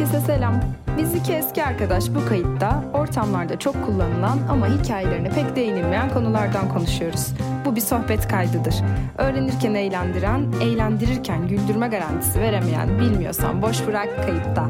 Herkese selam. Biz iki eski arkadaş bu kayıtta ortamlarda çok kullanılan ama hikayelerine pek değinilmeyen konulardan konuşuyoruz. Bu bir sohbet kaydıdır. Öğrenirken eğlendiren, eğlendirirken güldürme garantisi veremeyen bilmiyorsan boş bırak kayıtta.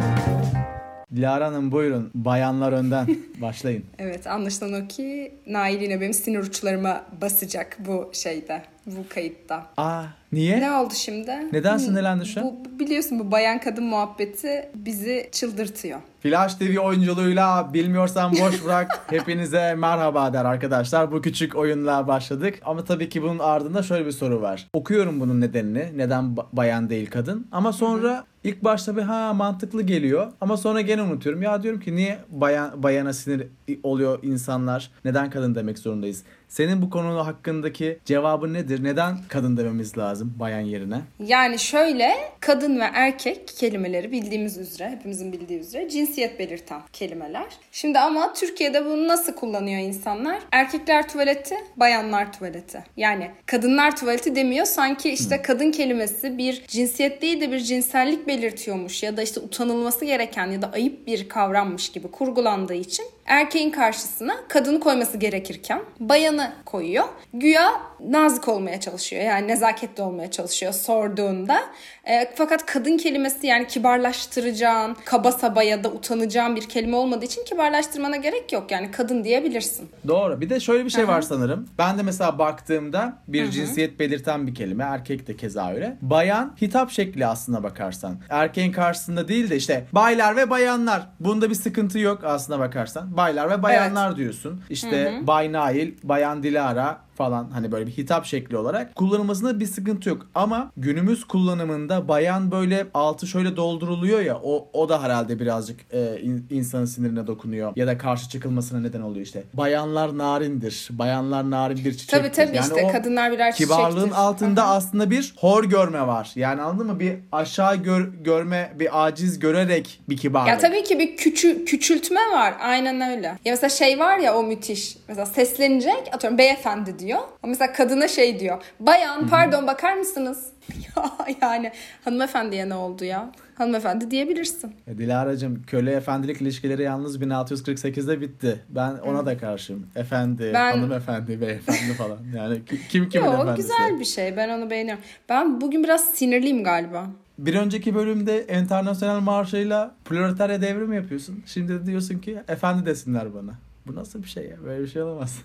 Dilara Hanım buyurun. Bayanlar önden. Başlayın. Evet anlaşılan o ki Nail yine benim sinir uçlarıma basacak bu şeyde, bu kayıtta. Aa niye? Ne oldu şimdi? Neden sinirlendin şu an? Bu, biliyorsun bu bayan kadın muhabbeti bizi çıldırtıyor. Flash TV oyunculuğuyla bilmiyorsan boş bırak. Hepinize merhaba der arkadaşlar. Bu küçük oyunla başladık. Ama tabii ki bunun ardında şöyle bir soru var. Okuyorum bunun nedenini. Neden ba- bayan değil kadın? Ama sonra ilk başta bir ha mantıklı geliyor. Ama sonra gene unutuyorum. Ya diyorum ki niye bayan bayana sinir oluyor insanlar? Neden kadın demek zorundayız? Senin bu konu hakkındaki cevabın nedir? Neden kadın dememiz lazım bayan yerine? Yani şöyle kadın ve erkek kelimeleri bildiğimiz üzere hepimizin bildiği üzere cinsiyet belirten kelimeler. Şimdi ama Türkiye'de bunu nasıl kullanıyor insanlar? Erkekler tuvaleti, bayanlar tuvaleti. Yani kadınlar tuvaleti demiyor sanki işte kadın kelimesi bir cinsiyet değil de bir cinsellik belirtiyormuş ya da işte utanılması gereken ya da ayıp bir kavrammış gibi kurgulandığı için erkeğin karşısına kadını koyması gerekirken bayanı koyuyor. Güya nazik olmaya çalışıyor yani nezaketli olmaya çalışıyor sorduğunda. E, fakat kadın kelimesi yani kibarlaştıracağın, kaba saba ya da utanacağın bir kelime olmadığı için kibarlaştırmana gerek yok. Yani kadın diyebilirsin. Doğru. Bir de şöyle bir şey var sanırım. Ben de mesela baktığımda bir cinsiyet belirten bir kelime. Erkek de keza öyle. Bayan hitap şekli aslına bakarsan. Erkeğin karşısında değil de işte baylar ve bayanlar. Bunda bir sıkıntı yok aslına bakarsan. Baylar ve bayanlar diyorsun. İşte Bay Nail, Bayan Dilara falan hani böyle bir hitap şekli olarak kullanılmasında bir sıkıntı yok. Ama günümüz kullanımında bayan böyle altı şöyle dolduruluyor ya o, o da herhalde birazcık e, in- insanın sinirine dokunuyor ya da karşı çıkılmasına neden oluyor işte. Bayanlar narindir. Bayanlar narin bir çiçektir. Tabii tabii işte o kadınlar birer Kibarlığın çiçektir. altında aslında bir hor görme var. Yani anladın mı? Bir aşağı gör, görme, bir aciz görerek bir kibarlık. Ya tabii ki bir küçü, küçültme var. Aynen öyle. Ya mesela şey var ya o müthiş. Mesela seslenecek atıyorum beyefendi diyor. Ama mesela kadına şey diyor. Bayan pardon bakar mısınız? ya yani hanımefendiye ne oldu ya? Hanımefendi diyebilirsin. Ya Dilara'cığım köle efendilik ilişkileri yalnız 1648'de bitti. Ben ona da karşıyım. Efendi, Ben- hanımefendi, beyefendi falan. Yani ki- kim kimin Yok efendisi? güzel bir şey. Ben onu beğeniyorum. Ben bugün biraz sinirliyim galiba. Bir önceki bölümde internasyonel marşıyla proletarya devrim yapıyorsun. Şimdi de diyorsun ki efendi desinler bana. Bu nasıl bir şey ya? Böyle bir şey olamaz.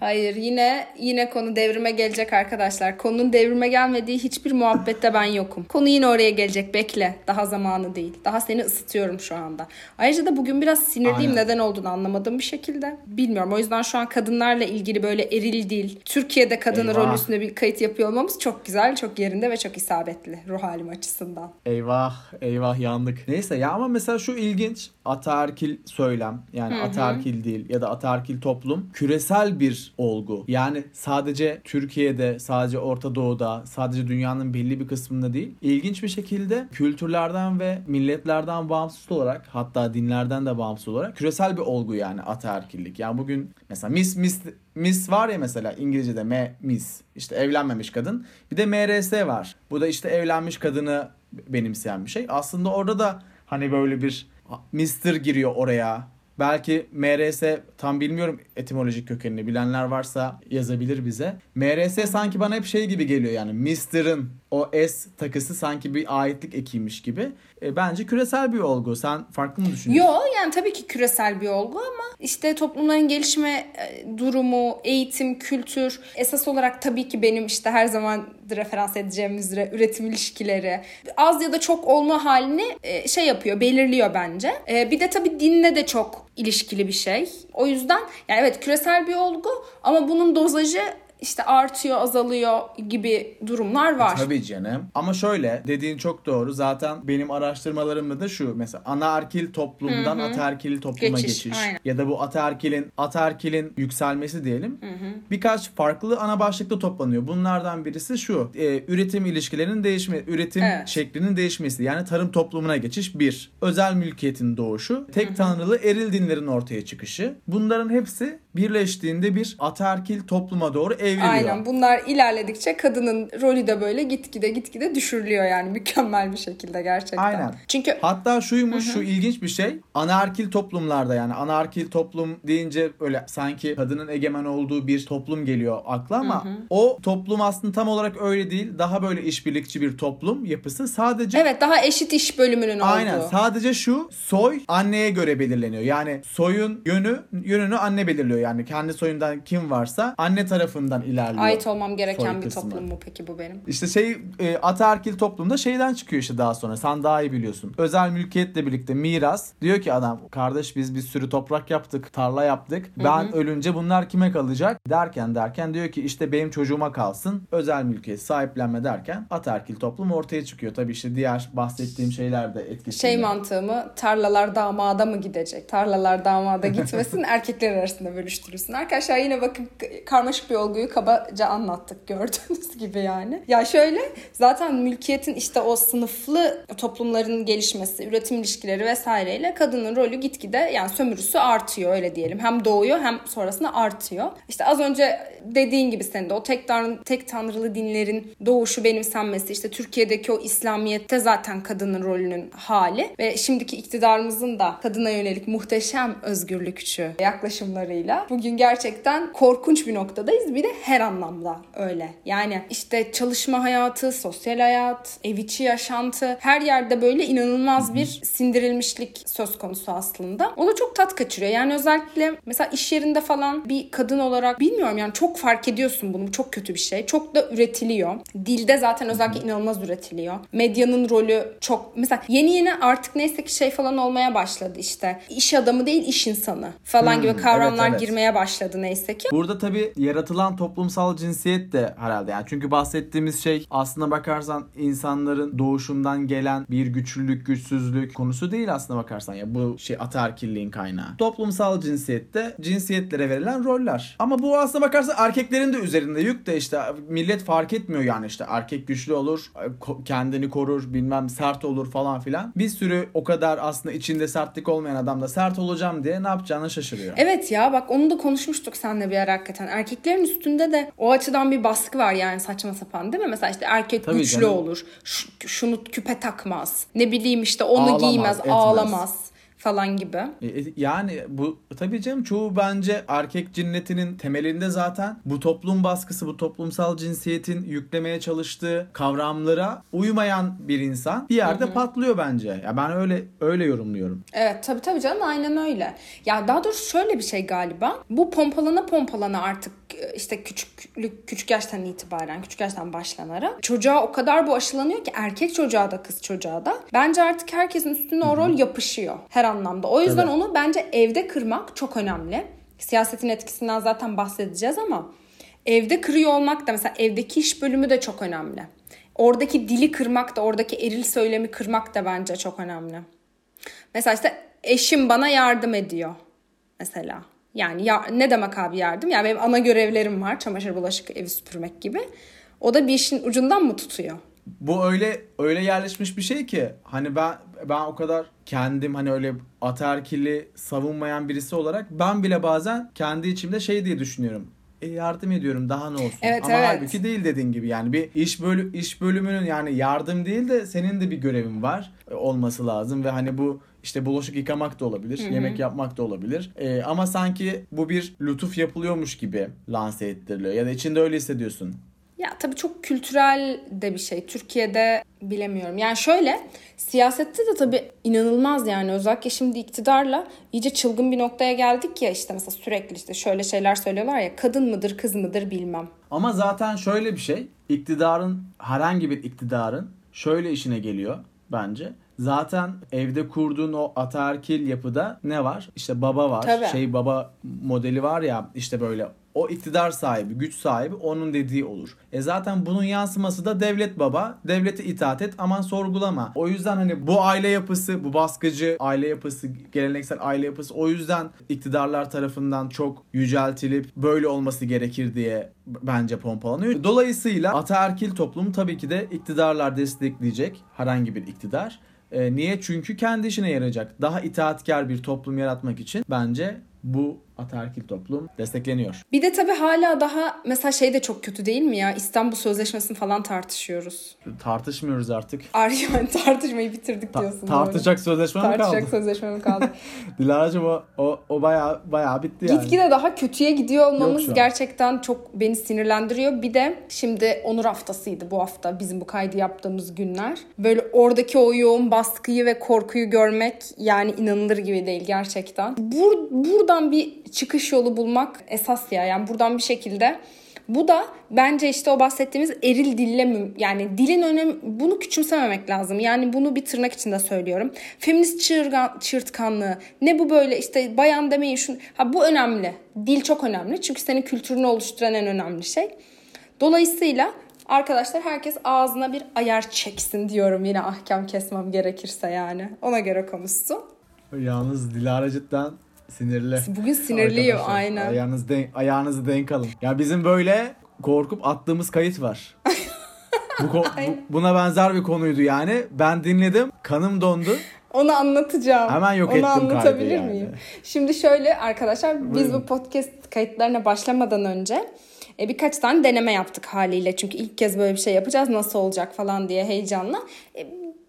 Hayır yine yine konu devrime gelecek arkadaşlar. Konunun devrime gelmediği hiçbir muhabbette ben yokum. Konu yine oraya gelecek bekle. Daha zamanı değil. Daha seni ısıtıyorum şu anda. Ayrıca da bugün biraz sinirliyim Aynen. neden olduğunu anlamadığım bir şekilde. Bilmiyorum o yüzden şu an kadınlarla ilgili böyle eril dil, Türkiye'de kadın Eyvah. rolü üstünde bir kayıt yapıyor olmamız çok güzel, çok yerinde ve çok isabetli ruh halim açısından. Eyvah eyvah yandık. Neyse ya ama mesela şu ilginç ataerkil söylem yani ataerkil değil ya da ataerkil toplum küresel bir olgu. Yani sadece Türkiye'de, sadece Orta Doğu'da, sadece dünyanın belli bir kısmında değil. İlginç bir şekilde kültürlerden ve milletlerden bağımsız olarak hatta dinlerden de bağımsız olarak küresel bir olgu yani ataerkillik. Yani bugün mesela Miss Miss Miss var ya mesela İngilizce'de M Miss işte evlenmemiş kadın. Bir de MRS var. Bu da işte evlenmiş kadını benimseyen bir şey. Aslında orada da hani böyle bir Mr. giriyor oraya. Belki MRS tam bilmiyorum etimolojik kökenini bilenler varsa yazabilir bize. MRS sanki bana hep şey gibi geliyor yani Mr'ın o S takısı sanki bir aitlik ekiymiş gibi. E, bence küresel bir olgu. Sen farklı mı düşünüyorsun? Yo yani tabii ki küresel bir olgu ama işte toplumların gelişme e, durumu, eğitim, kültür esas olarak tabii ki benim işte her zaman referans edeceğim üzere üretim ilişkileri az ya da çok olma halini e, şey yapıyor, belirliyor bence. E, Bir de tabii dinle de çok ilişkili bir şey. O yüzden yani evet küresel bir olgu ama bunun dozajı işte artıyor, azalıyor gibi durumlar var. Tabii canım. Ama şöyle dediğin çok doğru. Zaten benim araştırmalarımda da şu mesela anaerkil toplumdan ataerkil topluma Geçiş, geçiş, aynen. ya da bu ataerkilin ataerkilin yükselmesi diyelim. Birkaç farklı ana başlıkta toplanıyor. Bunlardan birisi şu. e, üretim ilişkilerinin değişme, üretim Evet. şeklinin değişmesi. Yani tarım toplumuna geçiş bir. Özel mülkiyetin doğuşu, tek tanrılı eril dinlerin ortaya çıkışı. Bunların hepsi birleştiğinde bir ataerkil topluma doğru evriliyor. Aynen bunlar ilerledikçe kadının rolü de böyle gitgide gitgide düşürülüyor yani mükemmel bir şekilde gerçekten. Aynen. Çünkü Hatta şuymuş şu ilginç bir şey. Anaerkil toplumlarda yani anaerkil toplum deyince öyle sanki kadının egemen olduğu bir toplum geliyor akla ama o toplum aslında tam olarak öyle değil. Daha böyle işbirlikçi bir toplum yapısı. Sadece evet daha eşit iş bölümünün Aynen. olduğu. Sadece şu soy anneye göre belirleniyor. Yani soyun yönü yönünü anne belirliyor. Yani kendi soyundan kim varsa anne tarafından ilerliyor. Ait olmam gereken bir toplum mu peki bu benim? İşte şey e, ataerkil toplumda şeyden çıkıyor işte daha sonra. Sen daha iyi biliyorsun. Özel mülkiyetle birlikte miras. Diyor ki adam kardeş biz bir sürü toprak yaptık, tarla yaptık. Ben ölünce bunlar kime kalacak? Derken derken diyor ki işte benim çocuğuma kalsın. Özel mülkiyet sahiplenme derken ataerkil toplum ortaya çıkıyor. Tabii işte diğer bahsettiğim şeyler de etkisiyle. Şey mantığı mı? Tarlalar damada mı gidecek? Tarlalar damada gitmesin, erkekler arasında bölüştürülsün. Arkadaşlar yine bakın karmaşık bir olguyu kabaca anlattık gördüğünüz gibi yani. Ya şöyle zaten mülkiyetin işte o sınıflı toplumların gelişmesi, üretim ilişkileri vesaireyle kadının rolü gitgide yani sömürüsü artıyor öyle diyelim. Hem doğuyor hem sonrasında artıyor. İşte az önce dediğin gibi senin de o tek, tanrı, tek tanrılı dinlerin doğuşu benimsenmesi işte Türkiye'deki o İslamiyet'te zaten kadının rolünün hali ve şimdiki iktidarımızın da kadına yönelik muhteşem özgürlükçü yaklaşımlarıyla bugün gerçekten korkunç bir noktadayız. Bir de her anlamda öyle. Yani işte çalışma hayatı, sosyal hayat, ev içi yaşantı her yerde böyle inanılmaz bir sindirilmişlik söz konusu aslında. O da çok tat kaçırıyor. Yani özellikle mesela iş yerinde falan bir kadın olarak bilmiyorum yani çok fark ediyorsun bunu. Bu çok kötü bir şey. Çok da üretiliyor. Dilde zaten özellikle inanılmaz üretiliyor. Medyanın rolü çok mesela yeni yeni artık neyse ki şey falan olmaya başladı işte. İş adamı değil iş insanı falan Hmm, gibi kavramlar evet, evet. Girmeye başladı neyse ki. Burada tabii yaratılan toplumsal cinsiyet de herhalde yani çünkü bahsettiğimiz şey aslına bakarsan insanların doğuşundan gelen bir güçlülük, güçsüzlük konusu değil aslına bakarsan ya bu şey ataerkilliğin kaynağı. Toplumsal cinsiyette cinsiyetlere verilen roller. Ama bu aslına bakarsan erkeklerin de üzerinde yük de işte millet fark etmiyor yani işte erkek güçlü olur, kendini korur, bilmem sert olur falan filan. Bir sürü o kadar aslında içinde sertlik olmayan adam da sert olacağım diye ne yapacağını şaşırıyor. Evet ya bak onu da konuşmuştuk seninle bir ara hakikaten. Erkeklerin üstünde de o açıdan bir baskı var yani saçma sapan değil mi? Mesela işte erkek Tabii güçlü canım. olur. Ş- şunu küpe takmaz. Ne bileyim işte onu Ağlamaz, giymez, etmez. ağlamaz falan gibi. E, e, Yani bu tabii canım çoğu bence erkek cinnetinin temelinde zaten bu toplum baskısı, bu toplumsal cinsiyetin yüklemeye çalıştığı kavramlara uymayan bir insan bir yerde patlıyor bence. Ya ben öyle öyle yorumluyorum. Evet tabii tabii canım aynen öyle. Ya daha doğrusu şöyle bir şey galiba. Bu pompalana pompalana artık işte küçüklük küçük yaştan itibaren küçük yaştan başlanarak çocuğa o kadar bu aşılanıyor ki erkek çocuğa da kız çocuğa da. Bence artık herkesin üstüne o rol yapışıyor her anlamda. O yüzden Tabii. onu bence evde kırmak çok önemli. Siyasetin etkisinden zaten bahsedeceğiz ama evde kırıyor olmak da mesela evdeki iş bölümü de çok önemli. Oradaki dili kırmak da oradaki eril söylemi kırmak da bence çok önemli. Mesela işte eşim bana yardım ediyor mesela. Yani ya, ne demek abi yardım? Yani benim ana görevlerim var. Çamaşır, bulaşık, evi süpürmek gibi. O da bir işin ucundan mı tutuyor? Bu öyle öyle yerleşmiş bir şey ki hani ben ben o kadar kendim hani öyle ataerkili savunmayan birisi olarak ben bile bazen kendi içimde şey diye düşünüyorum. E yardım ediyorum daha ne olsun. Evet, Ama evet. halbuki değil dediğin gibi yani bir iş bölü iş bölümünün yani yardım değil de senin de bir görevin var e, olması lazım ve hani bu işte bulaşık yıkamak da olabilir, yemek yapmak da olabilir. E, ama sanki bu bir lütuf yapılıyormuş gibi lanse ettiriliyor ya da içinde öyle hissediyorsun. Ya tabii çok kültürel de bir şey. Türkiye'de bilemiyorum. Yani şöyle siyasette de tabii inanılmaz yani özellikle şimdi iktidarla iyice çılgın bir noktaya geldik ya işte mesela sürekli işte şöyle şeyler söylüyorlar ya kadın mıdır kız mıdır bilmem. Ama zaten şöyle bir şey. iktidarın herhangi bir iktidarın şöyle işine geliyor bence. Zaten evde kurduğun o ataerkil yapıda ne var? İşte baba var. Tabii. Şey baba modeli var ya işte böyle o iktidar sahibi, güç sahibi onun dediği olur. E zaten bunun yansıması da devlet baba. Devlete itaat et aman sorgulama. O yüzden hani bu aile yapısı, bu baskıcı aile yapısı, geleneksel aile yapısı o yüzden iktidarlar tarafından çok yüceltilip böyle olması gerekir diye bence pompalanıyor. Dolayısıyla ataerkil toplum tabii ki de iktidarlar destekleyecek herhangi bir iktidar. E, niye? Çünkü kendi işine yarayacak. Daha itaatkar bir toplum yaratmak için bence bu ataerkil toplum destekleniyor. Bir de tabii hala daha mesela şey de çok kötü değil mi ya? İstanbul Sözleşmesi'ni falan tartışıyoruz. Tartışmıyoruz artık. Ar yani tartışmayı bitirdik Ta- diyorsun. tartışacak sözleşme mi kaldı? Tartışacak sözleşme mi kaldı? Dilara'cığım o, o, o bayağı, bayağı bitti yani. Gitgide daha kötüye gidiyor olmamız gerçekten çok beni sinirlendiriyor. Bir de şimdi Onur haftasıydı bu hafta bizim bu kaydı yaptığımız günler. Böyle oradaki o yoğun baskıyı ve korkuyu görmek yani inanılır gibi değil gerçekten. Bur buradan bir çıkış yolu bulmak esas ya. Yani buradan bir şekilde bu da bence işte o bahsettiğimiz eril dille yani dilin önemi bunu küçümsememek lazım. Yani bunu bir tırnak içinde söylüyorum. Feminist çığırgan, çığırtkanlığı ne bu böyle işte bayan demeyin şunu. Ha bu önemli. Dil çok önemli. Çünkü senin kültürünü oluşturan en önemli şey. Dolayısıyla arkadaşlar herkes ağzına bir ayar çeksin diyorum yine ahkam kesmem gerekirse yani. Ona göre konuşsun. Yalnız Dilara cidden sinirli. Bugün sinirliyim Arkadaşlar, aynen. Ayağınızı, denk, ayağınızı denk alın. Ya bizim böyle korkup attığımız kayıt var. Bu, ko- bu- buna benzer bir konuydu yani. Ben dinledim. Kanım dondu. Onu anlatacağım. Hemen yok Onu ettim anlatabilir yani. miyim? Şimdi şöyle arkadaşlar biz Buyurun. bu podcast kayıtlarına başlamadan önce e, birkaç tane deneme yaptık haliyle. Çünkü ilk kez böyle bir şey yapacağız nasıl olacak falan diye heyecanla. E,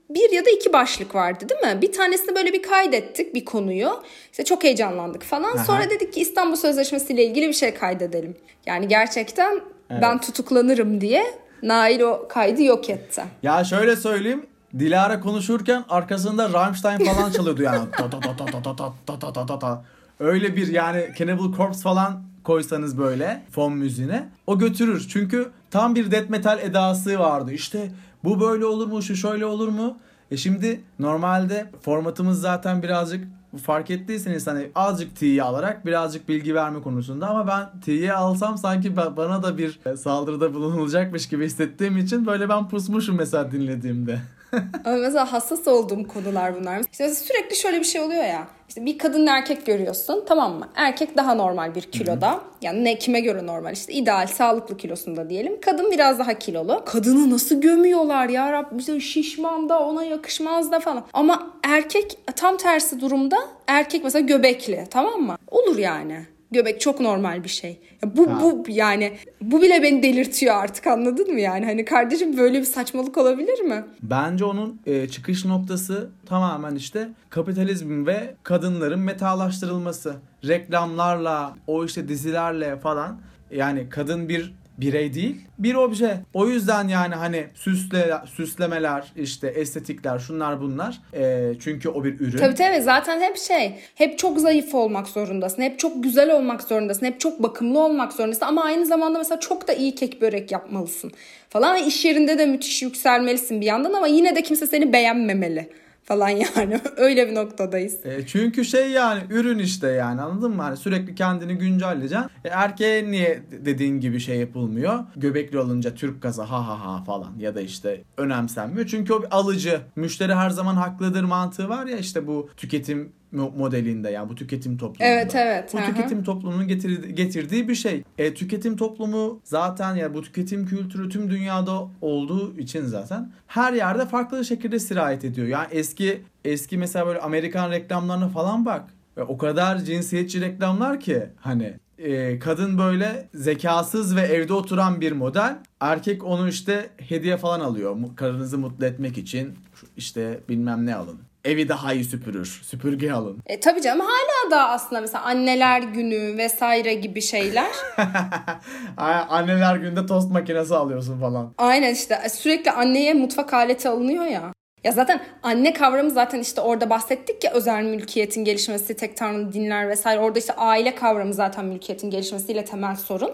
bir ya da iki başlık vardı değil mi? Bir tanesini böyle bir kaydettik bir konuyu. İşte çok heyecanlandık falan. Aha. Sonra dedik ki İstanbul Sözleşmesi ile ilgili bir şey kaydedelim. Yani gerçekten ben tutuklanırım diye Nail o kaydı yok etti. Ya şöyle söyleyeyim. Dilara konuşurken arkasında Rammstein falan çalıyordu yani. Ta ta ta ta ta ta ta ta ta ta ta. Öyle bir yani Cannibal Corpse falan koysanız böyle fon müziğine o götürür. Çünkü tam bir death metal edası vardı. İşte bu böyle olur mu, şu şöyle olur mu? E şimdi normalde formatımız zaten birazcık fark ettiyseniz hani azıcık T'yi alarak birazcık bilgi verme konusunda ama ben T'yi alsam sanki ba- bana da bir e, saldırıda bulunulacakmış gibi hissettiğim için böyle ben pusmuşum mesela dinlediğimde. Ama mesela hassas olduğum konular bunlar. İşte sürekli şöyle bir şey oluyor ya. İşte bir kadın erkek görüyorsun tamam mı? Erkek daha normal bir kiloda. Yani ne kime göre normal işte ideal sağlıklı kilosunda diyelim. Kadın biraz daha kilolu. Kadını nasıl gömüyorlar ya Rabbim işte şişman da ona yakışmaz da falan. Ama erkek tam tersi durumda erkek mesela göbekli tamam mı? Olur yani. Göbek çok normal bir şey. Ya bu Ha. bu yani bu bile beni delirtiyor artık anladın mı yani? Hani kardeşim böyle bir saçmalık olabilir mi? Bence onun e, çıkış noktası tamamen işte kapitalizm ve kadınların metalaştırılması. Reklamlarla, o işte dizilerle falan. Yani kadın bir birey değil, bir obje. O yüzden yani hani süsle, süslemeler, işte estetikler, şunlar bunlar. E, çünkü o bir ürün. Tabii tabii zaten hep şey hep çok zayıf olmak zorundasın. Hep çok güzel olmak zorundasın. Hep çok bakımlı olmak zorundasın. Ama aynı zamanda mesela çok da iyi kek börek yapmalısın falan. İş yerinde de müthiş yükselmelisin bir yandan ama yine de kimse seni beğenmemeli falan yani. Öyle bir noktadayız. E, çünkü şey yani ürün işte yani anladın mı? Hani sürekli kendini güncelleyeceksin. E, erkeğe niye dediğin gibi şey yapılmıyor? Göbekli olunca Türk kazı ha ha ha falan ya da işte önemsenmiyor. Çünkü o bir alıcı. Müşteri her zaman haklıdır mantığı var ya işte bu tüketim modelinde yani bu tüketim toplumunda. Evet evet. Bu hı tüketim toplumunun getirdiği, getirdiği bir şey. E, tüketim toplumu zaten ya bu tüketim kültürü tüm dünyada olduğu için zaten her yerde farklı şekilde sirayet ediyor. Yani eski eski mesela böyle Amerikan reklamlarına falan bak. Ve o kadar cinsiyetçi reklamlar ki hani e, kadın böyle zekasız ve evde oturan bir model. Erkek onu işte hediye falan alıyor. Karınızı mutlu etmek için işte bilmem ne alın. Evi daha iyi süpürür. Süpürge alın. E, tabii canım hala da aslında mesela anneler günü vesaire gibi şeyler. Anneler günde tost makinesi alıyorsun falan. Aynen işte sürekli anneye mutfak aleti alınıyor ya. Ya zaten anne kavramı zaten işte orada bahsettik ya özel mülkiyetin gelişmesi, tek tanrı dinler vesaire. Orada işte aile kavramı zaten mülkiyetin gelişmesiyle temel sorun.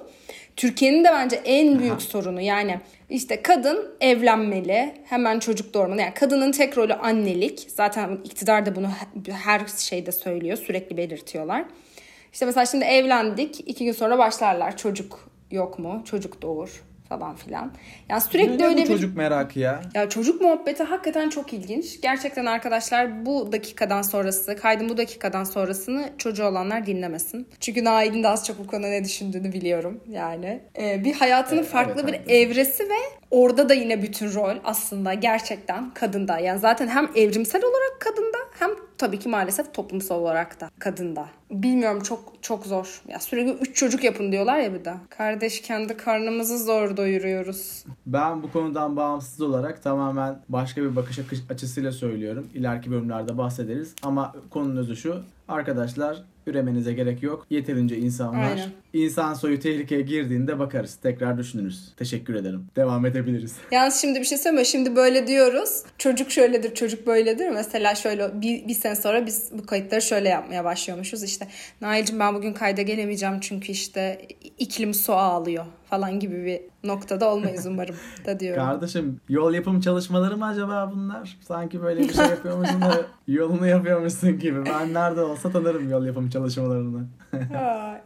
Türkiye'nin de bence en büyük sorunu yani işte kadın evlenmeli, hemen çocuk doğurmalı. Yani kadının tek rolü annelik. Zaten iktidar da bunu he- her şeyde söylüyor, sürekli belirtiyorlar. İşte mesela şimdi evlendik, iki gün sonra başlarlar çocuk yok mu, çocuk doğur falan filan. Yani sürekli Ne öyle bir çocuk merakı ya? ya çocuk muhabbeti hakikaten çok ilginç. Gerçekten arkadaşlar bu dakikadan sonrası, kaydın bu dakikadan sonrasını çocuğu olanlar dinlemesin. Çünkü Nail'in de az çok bu konuda ne düşündüğünü biliyorum yani. Ee, bir hayatının Evet, farklı evet, bir evresi ve orada da yine bütün rol aslında gerçekten kadında. Yani zaten hem evrimsel olarak kadında hem tabii ki maalesef toplumsal olarak da kadında. Bilmiyorum çok çok zor. Ya sürekli 3 çocuk yapın diyorlar ya bir de. Kardeş kendi karnımızı zor doyuruyoruz. Ben bu konudan bağımsız olarak tamamen başka bir bakış açısıyla söylüyorum. İleriki bölümlerde bahsederiz. Ama konunun özü şu. Arkadaşlar üremenize gerek yok. Yeterince insan var. Aynen. İnsan soyu tehlikeye girdiğinde bakarız. Tekrar düşünürüz. Teşekkür ederim. Devam edebiliriz. Yalnız şimdi bir şey söyleme. Şimdi böyle diyoruz. Çocuk şöyledir, çocuk böyledir. Mesela şöyle bir, bir sene sonra biz bu kayıtları şöyle yapmaya başlıyormuşuz. İşte Nail'cim ben bugün kayda gelemeyeceğim çünkü işte iklim su ağlıyor falan gibi bir noktada olmayız umarım da diyorum. Kardeşim yol yapım çalışmaları mı acaba bunlar? Sanki böyle bir şey yapıyormuşsun da yolunu yapıyormuşsun gibi. Ben nerede olsa tanırım yol yapım çalışmalarını.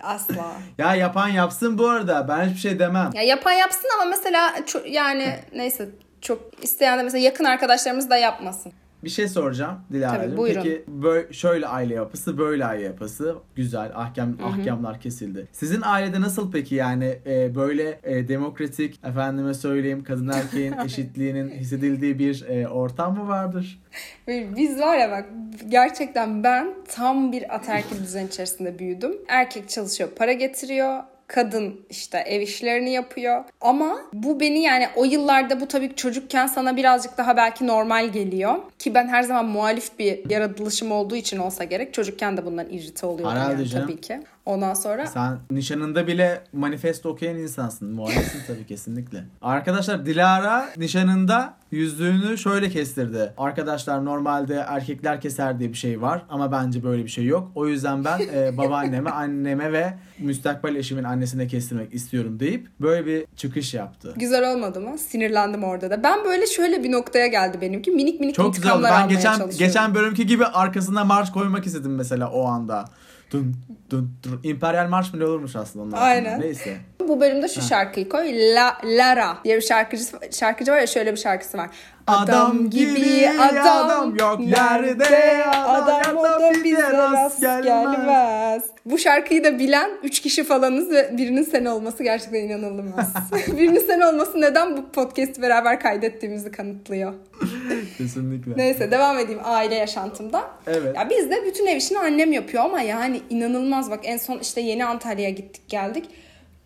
Asla. ya yapan yapsın bu arada. Ben hiçbir şey demem. Ya yapan yapsın ama mesela yani neyse çok isteyen de mesela yakın arkadaşlarımız da yapmasın. Bir şey soracağım Dilara'cığım. Peki böyle, şöyle aile yapısı, böyle aile yapısı güzel. Ahkam Hı-hı. ahkamlar kesildi. Sizin ailede nasıl peki yani e, böyle e, demokratik efendime söyleyeyim kadın erkeğin eşitliğinin hissedildiği bir e, ortam mı vardır? Biz var ya bak gerçekten ben tam bir ataerkil düzen içerisinde büyüdüm. Erkek çalışıyor, para getiriyor kadın işte ev işlerini yapıyor. Ama bu beni yani o yıllarda bu tabii çocukken sana birazcık daha belki normal geliyor. Ki ben her zaman muhalif bir yaratılışım olduğu için olsa gerek. Çocukken de bundan irrite oluyorum yani tabii ki. Ondan sonra... Sen nişanında bile manifesto okuyan insansın. Muhalifsin tabii kesinlikle. Arkadaşlar Dilara nişanında yüzüğünü şöyle kestirdi. Arkadaşlar normalde erkekler keser diye bir şey var ama bence böyle bir şey yok. O yüzden ben e, babaanneme, anneme ve müstakbel eşimin annesine kestirmek istiyorum deyip böyle bir çıkış yaptı. Güzel olmadı mı? Sinirlendim orada da. Ben böyle şöyle bir noktaya geldi benimki. Minik minik Çok güzel oldu. Ben geçen, geçen bölümki gibi arkasında marş koymak istedim mesela o anda dun dun dun. İmperial Marş mı ne olurmuş aslında onlar. Aynen. Neyse. Bu bölümde şu ha. şarkıyı koy. La, Lara diye bir şarkıcı, şarkıcı var ya şöyle bir şarkısı var. Adam gibi adam, adam yok yerde adam, adam o da bize rast gelmez. gelmez. Bu şarkıyı da bilen 3 kişi falanız ve birinin sen olması gerçekten inanılmaz. birinin sen olması neden bu podcast beraber kaydettiğimizi kanıtlıyor. Kesinlikle. Neyse devam edeyim aile yaşantımda. Evet. Ya biz de bütün ev işini annem yapıyor ama yani inanılmaz bak en son işte yeni Antalya'ya gittik geldik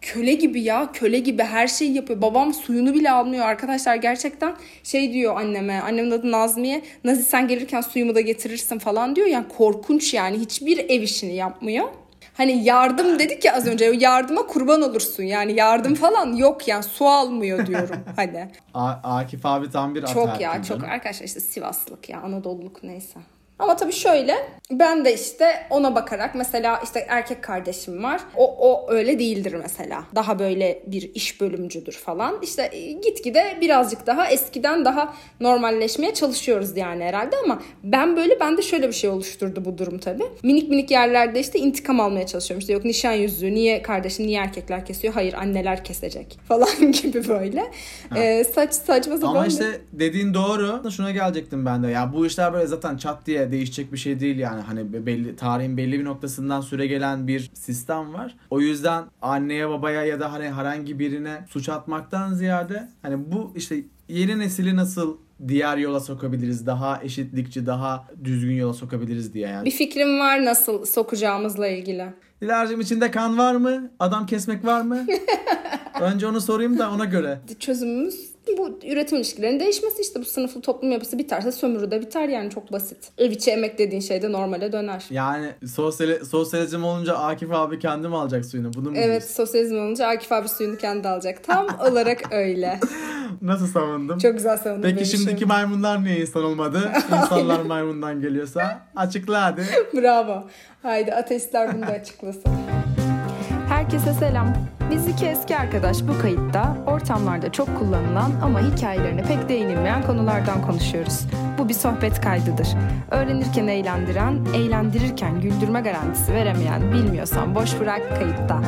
köle gibi ya köle gibi her şeyi yapıyor. Babam suyunu bile almıyor arkadaşlar gerçekten şey diyor anneme annemin adı Nazmiye Nazi sen gelirken suyumu da getirirsin falan diyor. Yani korkunç yani hiçbir ev işini yapmıyor. Hani yardım dedik ya az önce yardıma kurban olursun yani yardım falan yok yani su almıyor diyorum hadi. A- Akif abi tam bir Çok ya çok arkadaşlar işte Sivaslık ya Anadolu'luk neyse. Ama tabii şöyle ben de işte ona bakarak mesela işte erkek kardeşim var. O, o öyle değildir mesela. Daha böyle bir iş bölümcüdür falan. İşte e, gitgide birazcık daha eskiden daha normalleşmeye çalışıyoruz yani herhalde ama ben böyle bende şöyle bir şey oluşturdu bu durum tabii. Minik minik yerlerde işte intikam almaya çalışıyorum. İşte yok nişan yüzüğü niye kardeşim niye erkekler kesiyor? Hayır anneler kesecek falan gibi böyle. Ee, saç saçma sapan. Ama işte dediğin doğru. Şuna gelecektim ben de. Ya bu işler böyle zaten çat diye değişecek bir şey değil yani. Hani belli tarihin belli bir noktasından süre gelen bir sistem var. O yüzden anneye babaya ya da hani herhangi birine suç atmaktan ziyade hani bu işte yeni nesili nasıl diğer yola sokabiliriz. Daha eşitlikçi, daha düzgün yola sokabiliriz diye yani. Bir fikrim var nasıl sokacağımızla ilgili. Dilar'cığım içinde kan var mı? Adam kesmek var mı? Önce onu sorayım da ona göre. Çözümümüz bu üretim ilişkilerinin değişmesi işte bu sınıflı toplum yapısı biterse sömürü de biter yani çok basit. Ev içi emek dediğin şey de normale döner. Yani sosyal, sosyalizm olunca Akif abi kendi mi alacak suyunu? Bunu mu Evet diyorsun? sosyalizm olunca Akif abi suyunu kendi alacak. Tam olarak öyle. Nasıl savundum? Çok güzel savundum. Peki şimdiki şimdi. maymunlar niye insan olmadı? İnsanlar maymundan geliyorsa açıkla hadi. Bravo. Haydi ateistler bunu da açıklasın. Herkese selam. Biz iki eski arkadaş bu kayıtta ortamlarda çok kullanılan ama hikayelerine pek değinilmeyen konulardan konuşuyoruz. Bu bir sohbet kaydıdır. Öğrenirken eğlendiren, eğlendirirken güldürme garantisi veremeyen bilmiyorsan boş bırak kayıtta.